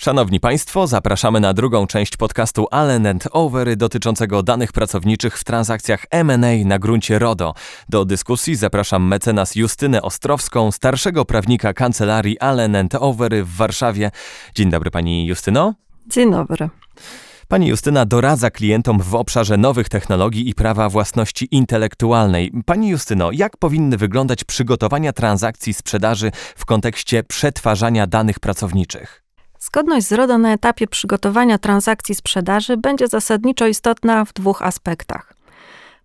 Szanowni Państwo, zapraszamy na drugą część podcastu Allen and Over dotyczącego danych pracowniczych w transakcjach M&A na gruncie RODO. Do dyskusji zapraszam mecenas Justynę Ostrowską, starszego prawnika kancelarii Allen and Over w Warszawie. Dzień dobry Pani Justyno. Dzień dobry. Pani Justyna doradza klientom w obszarze nowych technologii i prawa własności intelektualnej. Pani Justyno, jak powinny wyglądać przygotowania transakcji sprzedaży w kontekście przetwarzania danych pracowniczych? Zgodność z RODO na etapie przygotowania transakcji sprzedaży będzie zasadniczo istotna w dwóch aspektach.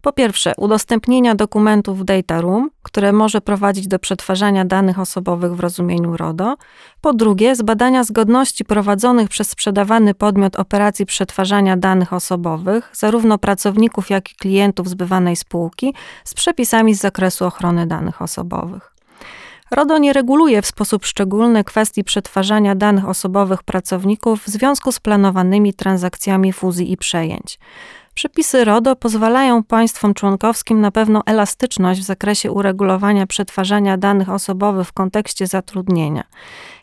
Po pierwsze, udostępnienia dokumentów w Data Room, które może prowadzić do przetwarzania danych osobowych w rozumieniu RODO. Po drugie, zbadania zgodności prowadzonych przez sprzedawany podmiot operacji przetwarzania danych osobowych, zarówno pracowników, jak i klientów zbywanej spółki, z przepisami z zakresu ochrony danych osobowych. RODO nie reguluje w sposób szczególny kwestii przetwarzania danych osobowych pracowników w związku z planowanymi transakcjami fuzji i przejęć. Przepisy RODO pozwalają państwom członkowskim na pewną elastyczność w zakresie uregulowania przetwarzania danych osobowych w kontekście zatrudnienia.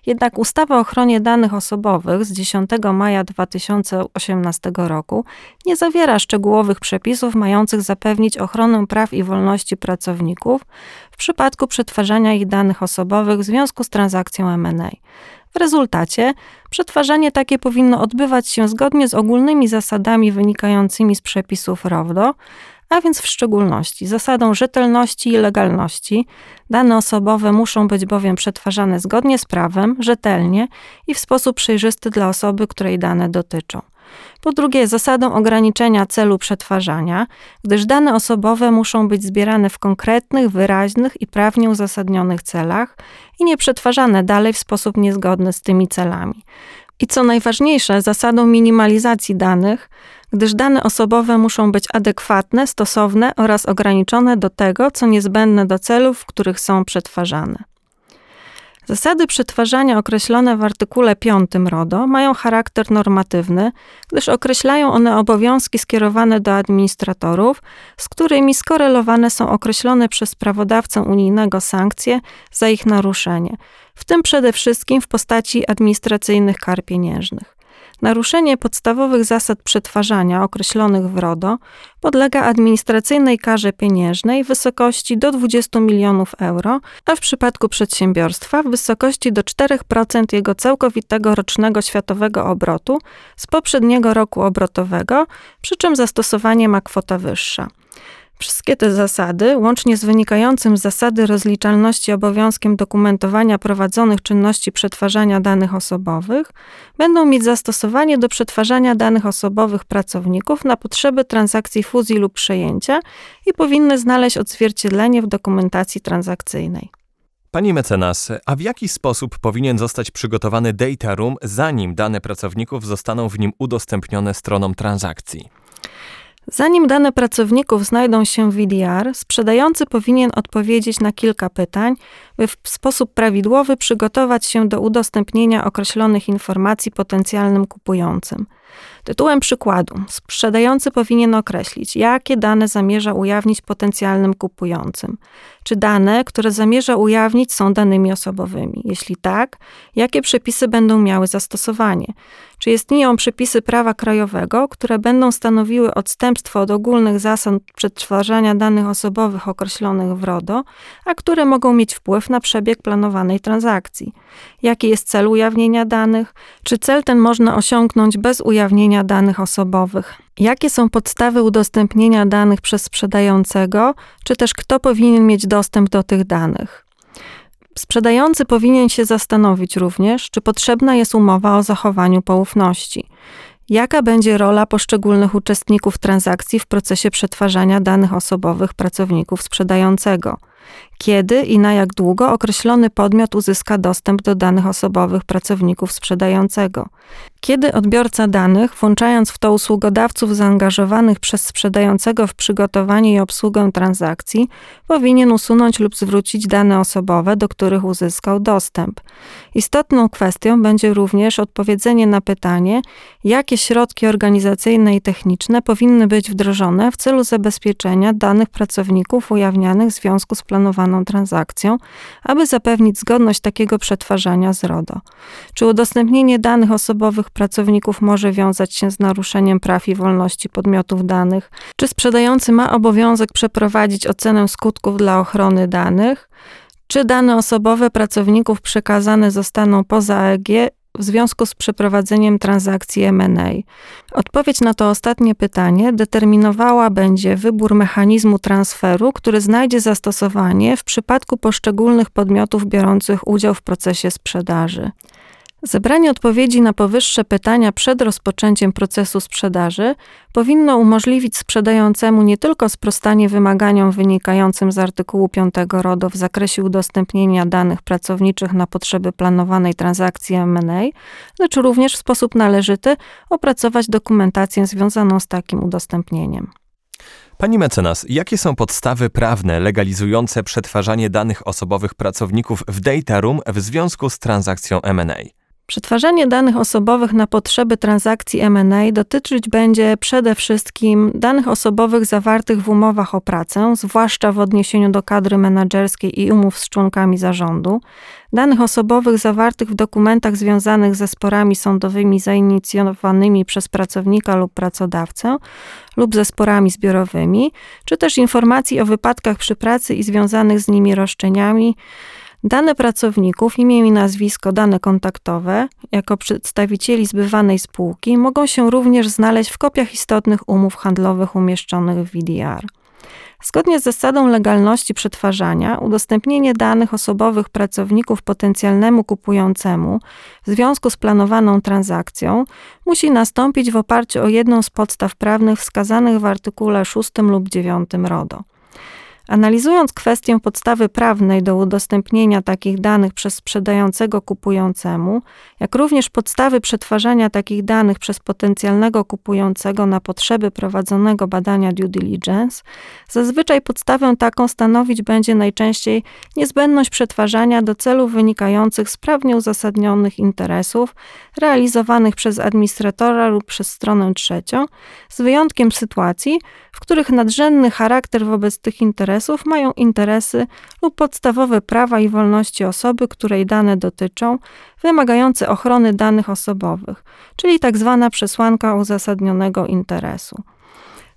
Jednak ustawa o ochronie danych osobowych z 10 maja 2018 roku nie zawiera szczegółowych przepisów mających zapewnić ochronę praw i wolności pracowników w przypadku przetwarzania ich danych osobowych w związku z transakcją M&A. W rezultacie przetwarzanie takie powinno odbywać się zgodnie z ogólnymi zasadami wynikającymi z przepisów RODO, a więc w szczególności zasadą rzetelności i legalności. Dane osobowe muszą być bowiem przetwarzane zgodnie z prawem, rzetelnie i w sposób przejrzysty dla osoby, której dane dotyczą. Po drugie, zasadą ograniczenia celu przetwarzania, gdyż dane osobowe muszą być zbierane w konkretnych, wyraźnych i prawnie uzasadnionych celach i nie przetwarzane dalej w sposób niezgodny z tymi celami. I co najważniejsze, zasadą minimalizacji danych, gdyż dane osobowe muszą być adekwatne, stosowne oraz ograniczone do tego, co niezbędne do celów, w których są przetwarzane. Zasady przetwarzania określone w artykule 5 RODO mają charakter normatywny, gdyż określają one obowiązki skierowane do administratorów, z którymi skorelowane są określone przez prawodawcę unijnego sankcje za ich naruszenie, w tym przede wszystkim w postaci administracyjnych kar pieniężnych. Naruszenie podstawowych zasad przetwarzania określonych w RODO podlega administracyjnej karze pieniężnej w wysokości do 20 milionów euro, a w przypadku przedsiębiorstwa w wysokości do 4% jego całkowitego rocznego światowego obrotu z poprzedniego roku obrotowego, przy czym zastosowanie ma kwota wyższa. Wszystkie te zasady, łącznie z wynikającym z zasady rozliczalności obowiązkiem dokumentowania prowadzonych czynności przetwarzania danych osobowych, będą mieć zastosowanie do przetwarzania danych osobowych pracowników na potrzeby transakcji fuzji lub przejęcia i powinny znaleźć odzwierciedlenie w dokumentacji transakcyjnej. Pani mecenas, a w jaki sposób powinien zostać przygotowany data room, zanim dane pracowników zostaną w nim udostępnione stronom transakcji? Zanim dane pracowników znajdą się w VDR, sprzedający powinien odpowiedzieć na kilka pytań, by w sposób prawidłowy przygotować się do udostępnienia określonych informacji potencjalnym kupującym. Tytułem przykładu, sprzedający powinien określić, jakie dane zamierza ujawnić potencjalnym kupującym. Czy dane, które zamierza ujawnić, są danymi osobowymi? Jeśli tak, jakie przepisy będą miały zastosowanie? Czy istnieją przepisy prawa krajowego, które będą stanowiły odstępstwo od ogólnych zasad przetwarzania danych osobowych określonych w RODO, a które mogą mieć wpływ na przebieg planowanej transakcji? Jaki jest cel ujawnienia danych? Czy cel ten można osiągnąć bez ujawnienia danych osobowych? Jakie są podstawy udostępnienia danych przez sprzedającego, czy też kto powinien mieć dostęp do tych danych? Sprzedający powinien się zastanowić również, czy potrzebna jest umowa o zachowaniu poufności. Jaka będzie rola poszczególnych uczestników transakcji w procesie przetwarzania danych osobowych pracowników sprzedającego? Kiedy i na jak długo określony podmiot uzyska dostęp do danych osobowych pracowników sprzedającego. Kiedy odbiorca danych, włączając w to usługodawców zaangażowanych przez sprzedającego w przygotowanie i obsługę transakcji, powinien usunąć lub zwrócić dane osobowe, do których uzyskał dostęp. Istotną kwestią będzie również odpowiedzenie na pytanie, jakie środki organizacyjne i techniczne powinny być wdrożone w celu zabezpieczenia danych pracowników ujawnianych w związku z planowaną daną transakcją, aby zapewnić zgodność takiego przetwarzania z RODO. Czy udostępnienie danych osobowych pracowników może wiązać się z naruszeniem praw i wolności podmiotów danych? Czy sprzedający ma obowiązek przeprowadzić ocenę skutków dla ochrony danych? Czy dane osobowe pracowników przekazane zostaną poza EG w związku z przeprowadzeniem transakcji M&A? Odpowiedź na to ostatnie pytanie determinowała będzie wybór mechanizmu transferu, który znajdzie zastosowanie w przypadku poszczególnych podmiotów biorących udział w procesie sprzedaży. Zebranie odpowiedzi na powyższe pytania przed rozpoczęciem procesu sprzedaży powinno umożliwić sprzedającemu nie tylko sprostanie wymaganiom wynikającym z artykułu 5 RODO w zakresie udostępnienia danych pracowniczych na potrzeby planowanej transakcji M&A, lecz również w sposób należyty opracować dokumentację związaną z takim udostępnieniem. Pani mecenas, jakie są podstawy prawne legalizujące przetwarzanie danych osobowych pracowników w data room w związku z transakcją M&A? Przetwarzanie danych osobowych na potrzeby transakcji M&A dotyczyć będzie przede wszystkim danych osobowych zawartych w umowach o pracę, zwłaszcza w odniesieniu do kadry menedżerskiej i umów z członkami zarządu, danych osobowych zawartych w dokumentach związanych ze sporami sądowymi zainicjowanymi przez pracownika lub pracodawcę lub ze sporami zbiorowymi, czy też informacji o wypadkach przy pracy i związanych z nimi roszczeniami, Dane pracowników, imię i nazwisko, dane kontaktowe, jako przedstawicieli zbywanej spółki, mogą się również znaleźć w kopiach istotnych umów handlowych umieszczonych w VDR. Zgodnie z zasadą legalności przetwarzania, udostępnienie danych osobowych pracowników potencjalnemu kupującemu w związku z planowaną transakcją musi nastąpić w oparciu o jedną z podstaw prawnych wskazanych w artykule 6 lub 9 RODO. Analizując kwestię podstawy prawnej do udostępnienia takich danych przez sprzedającego kupującemu, jak również podstawy przetwarzania takich danych przez potencjalnego kupującego na potrzeby prowadzonego badania due diligence, zazwyczaj podstawę taką stanowić będzie najczęściej niezbędność przetwarzania do celów wynikających z prawnie uzasadnionych interesów realizowanych przez administratora lub przez stronę trzecią, z wyjątkiem sytuacji, w których nadrzędny charakter wobec tych interesów mają interesy lub podstawowe prawa i wolności osoby, której dane dotyczą, wymagające ochrony danych osobowych, czyli tzw. Tak przesłanka uzasadnionego interesu.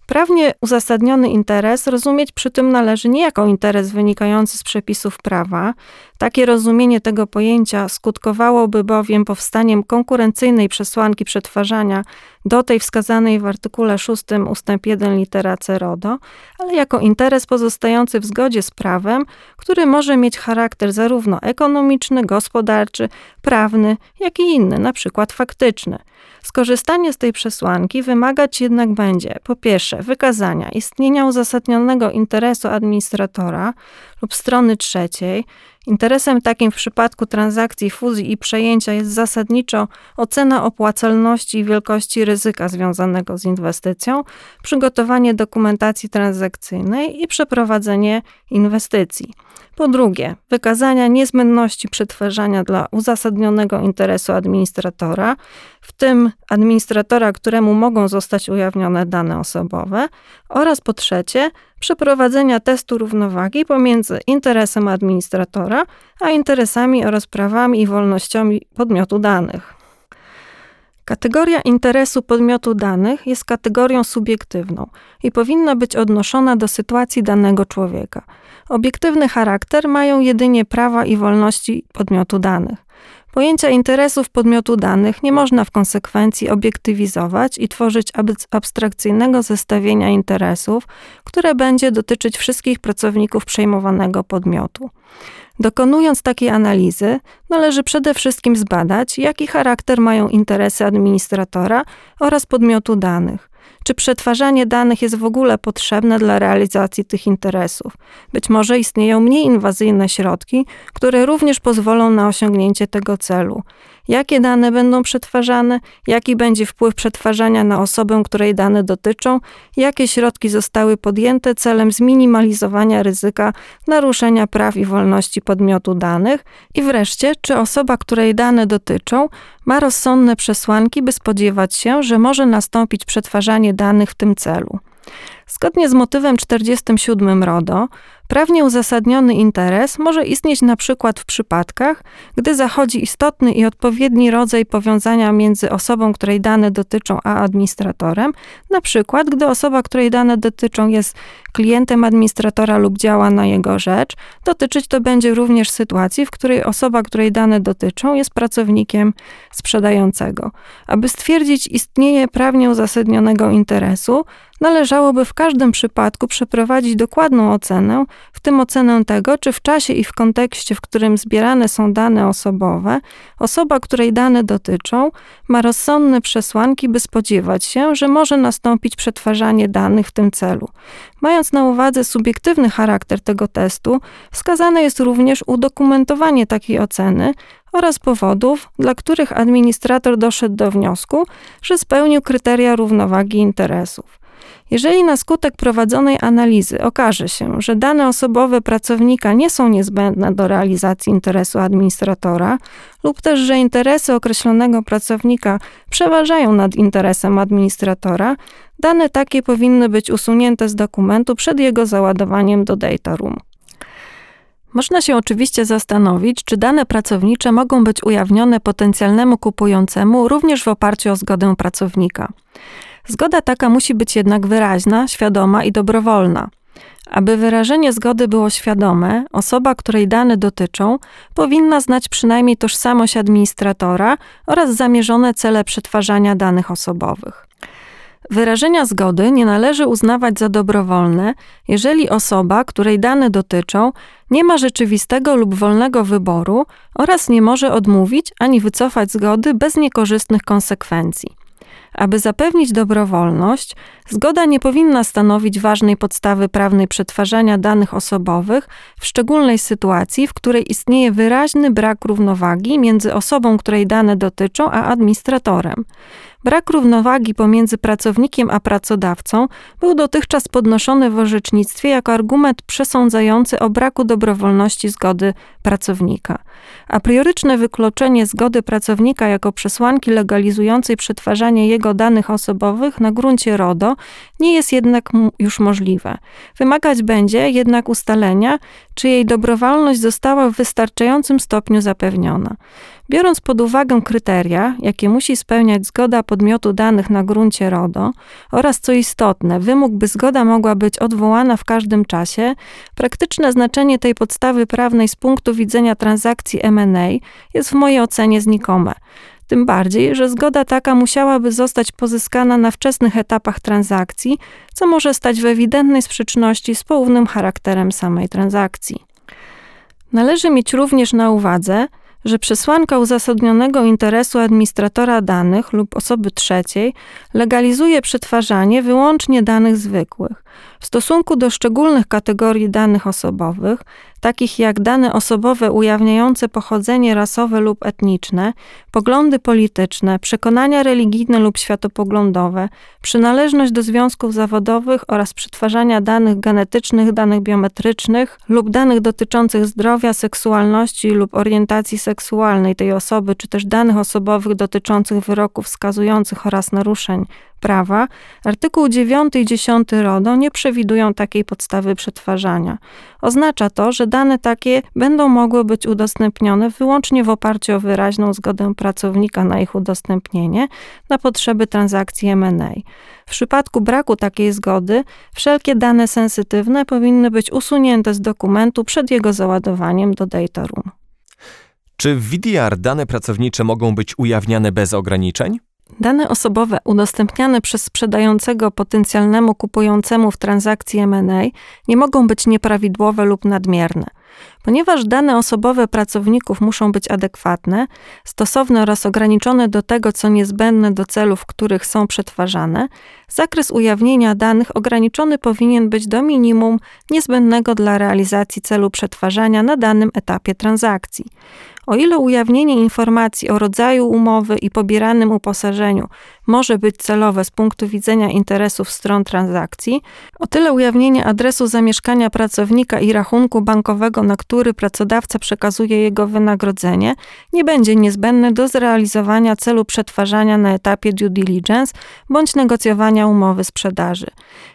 Prawnie uzasadniony interes rozumieć przy tym należy nie jako interes wynikający z przepisów prawa. Takie rozumienie tego pojęcia skutkowałoby bowiem powstaniem konkurencyjnej przesłanki przetwarzania do tej wskazanej w artykule 6 ust. 1 litera C RODO, ale jako interes pozostający w zgodzie z prawem, który może mieć charakter zarówno ekonomiczny, gospodarczy, prawny, jak i inny, na przykład faktyczny. Skorzystanie z tej przesłanki wymagać jednak będzie po pierwsze wykazania istnienia uzasadnionego interesu administratora lub strony trzeciej. Interesem takim w przypadku transakcji fuzji i przejęcia jest zasadniczo ocena opłacalności i wielkości ryzyka związanego z inwestycją, przygotowanie dokumentacji transakcyjnej i przeprowadzenie inwestycji. Po drugie, wykazania niezbędności przetwarzania dla uzasadnionego interesu administratora, w tym administratora, któremu mogą zostać ujawnione dane osobowe, oraz po trzecie, przeprowadzenia testu równowagi pomiędzy interesem administratora a interesami oraz prawami i wolnościami podmiotu danych. Kategoria interesu podmiotu danych jest kategorią subiektywną i powinna być odnoszona do sytuacji danego człowieka. Obiektywny charakter mają jedynie prawa i wolności podmiotu danych. Pojęcia interesów podmiotu danych nie można w konsekwencji obiektywizować i tworzyć abstrakcyjnego zestawienia interesów, które będzie dotyczyć wszystkich pracowników przejmowanego podmiotu. Dokonując takiej analizy, należy przede wszystkim zbadać, jaki charakter mają interesy administratora oraz podmiotu danych. Czy przetwarzanie danych jest w ogóle potrzebne dla realizacji tych interesów? Być może istnieją mniej inwazyjne środki, które również pozwolą na osiągnięcie tego celu jakie dane będą przetwarzane, jaki będzie wpływ przetwarzania na osobę, której dane dotyczą, jakie środki zostały podjęte celem zminimalizowania ryzyka naruszenia praw i wolności podmiotu danych i wreszcie, czy osoba, której dane dotyczą, ma rozsądne przesłanki, by spodziewać się, że może nastąpić przetwarzanie danych w tym celu. Zgodnie z motywem 47 RODO, Prawnie uzasadniony interes może istnieć na przykład w przypadkach, gdy zachodzi istotny i odpowiedni rodzaj powiązania między osobą, której dane dotyczą, a administratorem, na przykład gdy osoba, której dane dotyczą, jest klientem administratora lub działa na jego rzecz. Dotyczyć to będzie również sytuacji, w której osoba, której dane dotyczą, jest pracownikiem sprzedającego. Aby stwierdzić istnienie prawnie uzasadnionego interesu, należałoby w każdym przypadku przeprowadzić dokładną ocenę, w tym ocenę tego, czy w czasie i w kontekście, w którym zbierane są dane osobowe, osoba, której dane dotyczą, ma rozsądne przesłanki, by spodziewać się, że może nastąpić przetwarzanie danych w tym celu. Mając na uwadze subiektywny charakter tego testu, wskazane jest również udokumentowanie takiej oceny oraz powodów, dla których administrator doszedł do wniosku, że spełnił kryteria równowagi interesów. Jeżeli na skutek prowadzonej analizy okaże się, że dane osobowe pracownika nie są niezbędne do realizacji interesu administratora, lub też, że interesy określonego pracownika przeważają nad interesem administratora, dane takie powinny być usunięte z dokumentu przed jego załadowaniem do data room. Można się oczywiście zastanowić, czy dane pracownicze mogą być ujawnione potencjalnemu kupującemu również w oparciu o zgodę pracownika. Zgoda taka musi być jednak wyraźna, świadoma i dobrowolna. Aby wyrażenie zgody było świadome, osoba, której dane dotyczą, powinna znać przynajmniej tożsamość administratora oraz zamierzone cele przetwarzania danych osobowych. Wyrażenia zgody nie należy uznawać za dobrowolne, jeżeli osoba, której dane dotyczą, nie ma rzeczywistego lub wolnego wyboru oraz nie może odmówić ani wycofać zgody bez niekorzystnych konsekwencji. Aby zapewnić dobrowolność, zgoda nie powinna stanowić ważnej podstawy prawnej przetwarzania danych osobowych, w szczególnej sytuacji, w której istnieje wyraźny brak równowagi między osobą, której dane dotyczą, a administratorem. Brak równowagi pomiędzy pracownikiem a pracodawcą był dotychczas podnoszony w orzecznictwie jako argument przesądzający o braku dobrowolności zgody pracownika. A prioryczne wykluczenie zgody pracownika jako przesłanki legalizującej przetwarzanie jego danych osobowych na gruncie RODO nie jest jednak już możliwe. Wymagać będzie jednak ustalenia, czy jej dobrowolność została w wystarczającym stopniu zapewniona. Biorąc pod uwagę kryteria, jakie musi spełniać zgoda podmiotu danych na gruncie RODO oraz co istotne, wymóg, by zgoda mogła być odwołana w każdym czasie, praktyczne znaczenie tej podstawy prawnej z punktu widzenia transakcji M&A jest w mojej ocenie znikome. Tym bardziej, że zgoda taka musiałaby zostać pozyskana na wczesnych etapach transakcji, co może stać w ewidentnej sprzeczności z poufnym charakterem samej transakcji. Należy mieć również na uwadze, że przesłanka uzasadnionego interesu administratora danych lub osoby trzeciej legalizuje przetwarzanie wyłącznie danych zwykłych. W stosunku do szczególnych kategorii danych osobowych, takich jak dane osobowe ujawniające pochodzenie rasowe lub etniczne, poglądy polityczne, przekonania religijne lub światopoglądowe, przynależność do związków zawodowych oraz przetwarzania danych genetycznych, danych biometrycznych lub danych dotyczących zdrowia, seksualności lub orientacji seksualnej tej osoby, czy też danych osobowych dotyczących wyroków wskazujących oraz naruszeń prawa, artykuł 9 i 10 RODO nie przewidują takiej podstawy przetwarzania. Oznacza to, że dane takie będą mogły być udostępnione wyłącznie w oparciu o wyraźną zgodę pracownika na ich udostępnienie na potrzeby transakcji M&A. W przypadku braku takiej zgody, wszelkie dane sensytywne powinny być usunięte z dokumentu przed jego załadowaniem do data room. Czy w VDR dane pracownicze mogą być ujawniane bez ograniczeń? Dane osobowe udostępniane przez sprzedającego potencjalnemu kupującemu w transakcji M&A nie mogą być nieprawidłowe lub nadmierne. Ponieważ dane osobowe pracowników muszą być adekwatne, stosowne oraz ograniczone do tego, co niezbędne do celów, których są przetwarzane, zakres ujawnienia danych ograniczony powinien być do minimum niezbędnego dla realizacji celu przetwarzania na danym etapie transakcji. O ile ujawnienie informacji o rodzaju umowy i pobieranym uposażeniu może być celowe z punktu widzenia interesów stron transakcji, o tyle ujawnienie adresu zamieszkania pracownika i rachunku bankowego, na który pracodawca przekazuje jego wynagrodzenie, nie będzie niezbędne do zrealizowania celu przetwarzania na etapie due diligence bądź negocjowania umowy sprzedaży.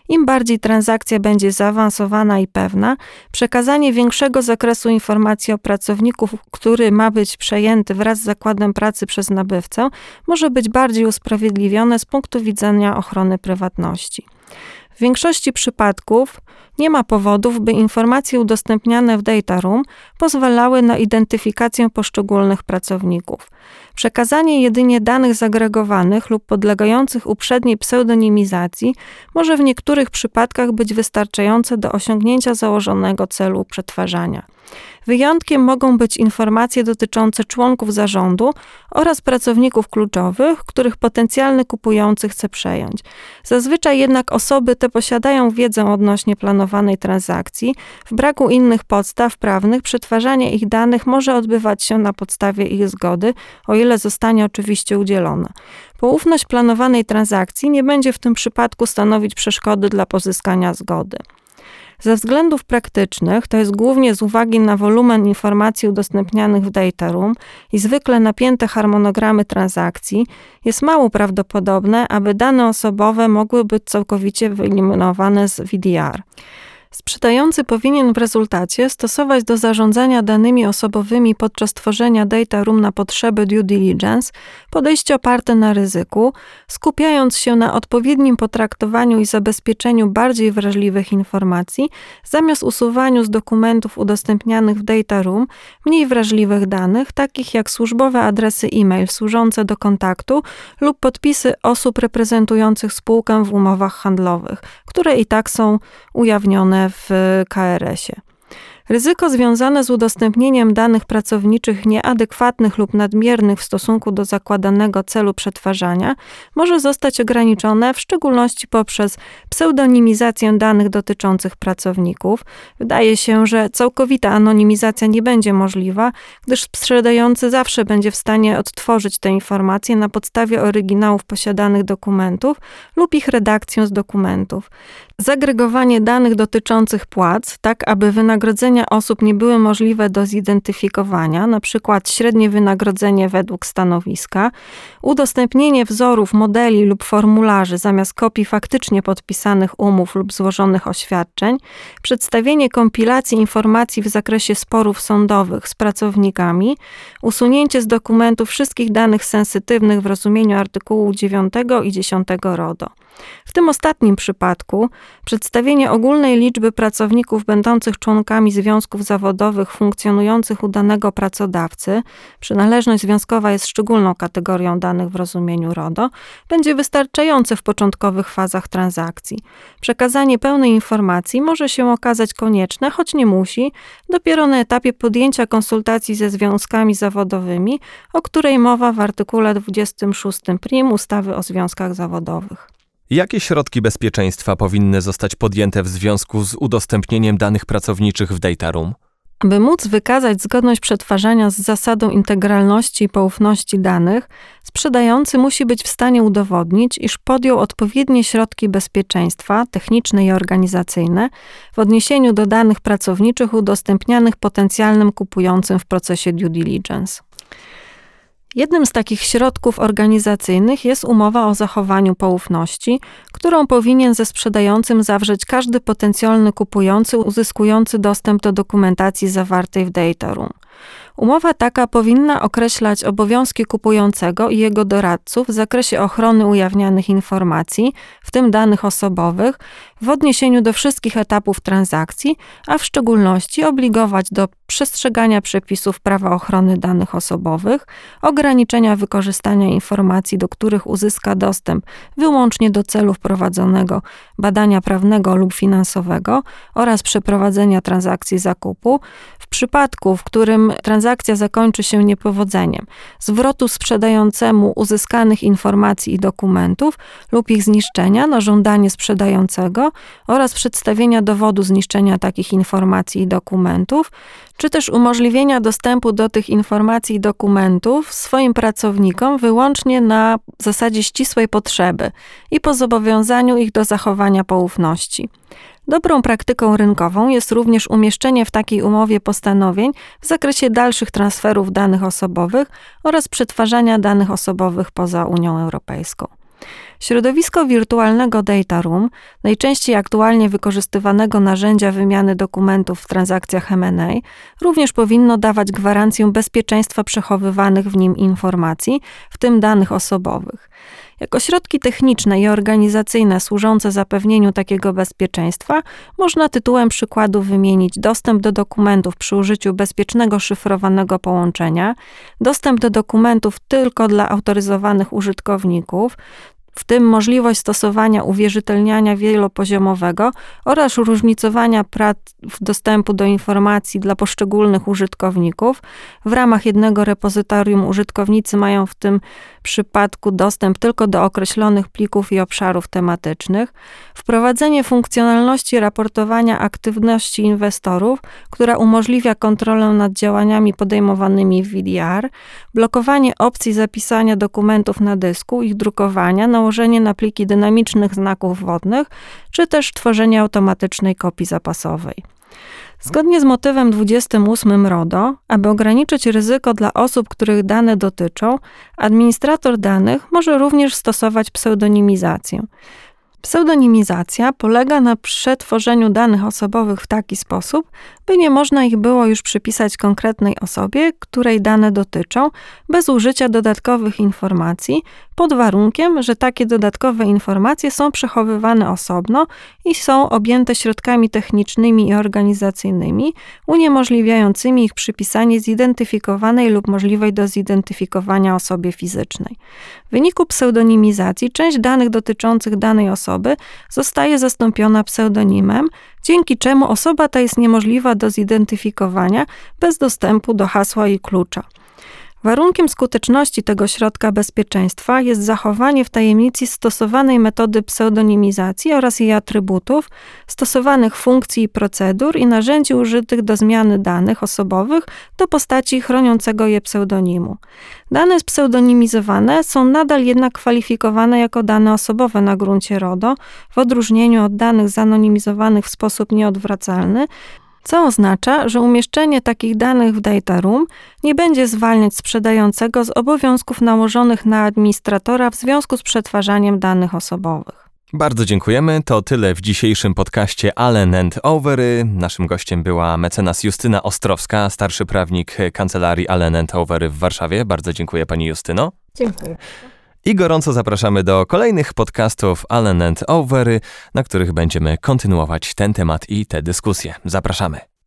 Im bardziej transakcja będzie zaawansowana i pewna, przekazanie większego zakresu informacji o pracowniku, który ma być przejęty wraz z zakładem pracy przez nabywcę, może być bardziej usprawiedliwione z punktu widzenia ochrony prywatności. W większości przypadków nie ma powodów, by informacje udostępniane w data room pozwalały na identyfikację poszczególnych pracowników. Przekazanie jedynie danych zagregowanych lub podlegających uprzedniej pseudonimizacji może w niektórych przypadkach być wystarczające do osiągnięcia założonego celu przetwarzania. Wyjątkiem mogą być informacje dotyczące członków zarządu oraz pracowników kluczowych, których potencjalny kupujący chce przejąć. Zazwyczaj jednak osoby te posiadają wiedzę odnośnie planowanej transakcji. W braku innych podstaw prawnych przetwarzanie ich danych może odbywać się na podstawie ich zgody, o ile zostanie oczywiście udzielona. Poufność planowanej transakcji nie będzie w tym przypadku stanowić przeszkody dla pozyskania zgody. Ze względów praktycznych, to jest głównie z uwagi na wolumen informacji udostępnianych w data room i zwykle napięte harmonogramy transakcji, jest mało prawdopodobne, aby dane osobowe mogły być całkowicie wyeliminowane z VDR. Sprzedający powinien w rezultacie stosować do zarządzania danymi osobowymi podczas tworzenia data room na potrzeby due diligence podejście oparte na ryzyku, skupiając się na odpowiednim potraktowaniu i zabezpieczeniu bardziej wrażliwych informacji, zamiast usuwaniu z dokumentów udostępnianych w data room mniej wrażliwych danych, takich jak służbowe adresy e-mail służące do kontaktu lub podpisy osób reprezentujących spółkę w umowach handlowych, które i tak są ujawnione w KRS-ie. Ryzyko związane z udostępnieniem danych pracowniczych nieadekwatnych lub nadmiernych w stosunku do zakładanego celu przetwarzania może zostać ograniczone, w szczególności poprzez pseudonimizację danych dotyczących pracowników. Wydaje się, że całkowita anonimizacja nie będzie możliwa, gdyż sprzedający zawsze będzie w stanie odtworzyć te informacje na podstawie oryginałów posiadanych dokumentów lub ich redakcję z dokumentów. Zagregowanie danych dotyczących płac, tak aby wynagrodzenia osób nie były możliwe do zidentyfikowania, np. średnie wynagrodzenie według stanowiska, udostępnienie wzorów, modeli lub formularzy zamiast kopii faktycznie podpisanych umów lub złożonych oświadczeń, przedstawienie kompilacji informacji w zakresie sporów sądowych z pracownikami, usunięcie z dokumentu wszystkich danych sensytywnych w rozumieniu artykułu 9 i 10 RODO. W tym ostatnim przypadku przedstawienie ogólnej liczby pracowników będących członkami związków zawodowych funkcjonujących u danego pracodawcy, przynależność związkowa jest szczególną kategorią danych w rozumieniu RODO, będzie wystarczające w początkowych fazach transakcji. Przekazanie pełnej informacji może się okazać konieczne, choć nie musi, dopiero na etapie podjęcia konsultacji ze związkami zawodowymi, o której mowa w artykule 26 prim ustawy o związkach zawodowych. Jakie środki bezpieczeństwa powinny zostać podjęte w związku z udostępnieniem danych pracowniczych w Data Room? By móc wykazać zgodność przetwarzania z zasadą integralności i poufności danych, sprzedający musi być w stanie udowodnić, iż podjął odpowiednie środki bezpieczeństwa techniczne i organizacyjne w odniesieniu do danych pracowniczych udostępnianych potencjalnym kupującym w procesie due diligence. Jednym z takich środków organizacyjnych jest umowa o zachowaniu poufności, którą powinien ze sprzedającym zawrzeć każdy potencjalny kupujący uzyskujący dostęp do dokumentacji zawartej w data room. Umowa taka powinna określać obowiązki kupującego i jego doradców w zakresie ochrony ujawnianych informacji, w tym danych osobowych, w odniesieniu do wszystkich etapów transakcji, a w szczególności obligować do przestrzegania przepisów prawa ochrony danych osobowych, ograniczenia wykorzystania informacji, do których uzyska dostęp wyłącznie do celów prowadzonego badania prawnego lub finansowego oraz przeprowadzenia transakcji zakupu, w przypadku, w którym transakcja zakończy się niepowodzeniem, zwrotu sprzedającemu uzyskanych informacji i dokumentów lub ich zniszczenia na żądanie sprzedającego Oraz przedstawienia dowodu zniszczenia takich informacji i dokumentów, czy też umożliwienia dostępu do tych informacji i dokumentów swoim pracownikom wyłącznie na zasadzie ścisłej potrzeby i po zobowiązaniu ich do zachowania poufności. Dobrą praktyką rynkową jest również umieszczenie w takiej umowie postanowień w zakresie dalszych transferów danych osobowych oraz przetwarzania danych osobowych poza Unią Europejską. Środowisko wirtualnego Data Room, najczęściej aktualnie wykorzystywanego narzędzia wymiany dokumentów w transakcjach M&A, również powinno dawać gwarancję bezpieczeństwa przechowywanych w nim informacji, w tym danych osobowych. Jako środki techniczne i organizacyjne służące zapewnieniu takiego bezpieczeństwa można tytułem przykładu wymienić dostęp do dokumentów przy użyciu bezpiecznego szyfrowanego połączenia, dostęp do dokumentów tylko dla autoryzowanych użytkowników, w tym możliwość stosowania uwierzytelniania wielopoziomowego oraz różnicowania praw dostępu do informacji dla poszczególnych użytkowników. W ramach jednego repozytorium użytkownicy mają w tym przypadku dostęp tylko do określonych plików i obszarów tematycznych. Wprowadzenie funkcjonalności raportowania aktywności inwestorów, która umożliwia kontrolę nad działaniami podejmowanymi w VDR, blokowanie opcji zapisania dokumentów na dysku, ich drukowania, nałożenie na pliki dynamicznych znaków wodnych, czy też tworzenie automatycznej kopii zapasowej. Zgodnie z motywem 28 RODO, aby ograniczyć ryzyko dla osób, których dane dotyczą, administrator danych może również stosować pseudonimizację. Pseudonimizacja polega na przetworzeniu danych osobowych w taki sposób, by nie można ich było już przypisać konkretnej osobie, której dane dotyczą, bez użycia dodatkowych informacji, pod warunkiem, że takie dodatkowe informacje są przechowywane osobno i są objęte środkami technicznymi i organizacyjnymi, uniemożliwiającymi ich przypisanie zidentyfikowanej lub możliwej do zidentyfikowania osobie fizycznej. W wyniku pseudonimizacji część danych dotyczących danej osoby zostaje zastąpiona pseudonimem, dzięki czemu osoba ta jest niemożliwa do zidentyfikowania bez dostępu do hasła i klucza. Warunkiem skuteczności tego środka bezpieczeństwa jest zachowanie w tajemnicy stosowanej metody pseudonimizacji oraz jej atrybutów, stosowanych funkcji i procedur i narzędzi użytych do zmiany danych osobowych do postaci chroniącego je pseudonimu. Dane spseudonimizowane są nadal jednak kwalifikowane jako dane osobowe na gruncie RODO, w odróżnieniu od danych zanonimizowanych w sposób nieodwracalny, co oznacza, że umieszczenie takich danych w data room nie będzie zwalniać sprzedającego z obowiązków nałożonych na administratora w związku z przetwarzaniem danych osobowych. Bardzo dziękujemy. To tyle w dzisiejszym podcaście Allen and Overy. Naszym gościem była mecenas Justyna Ostrowska, starszy prawnik kancelarii Allen and Overy w Warszawie. Bardzo dziękuję pani Justyno. Dziękuję. I gorąco zapraszamy do kolejnych podcastów Allen and Overy, na których będziemy kontynuować ten temat i te dyskusje. Zapraszamy.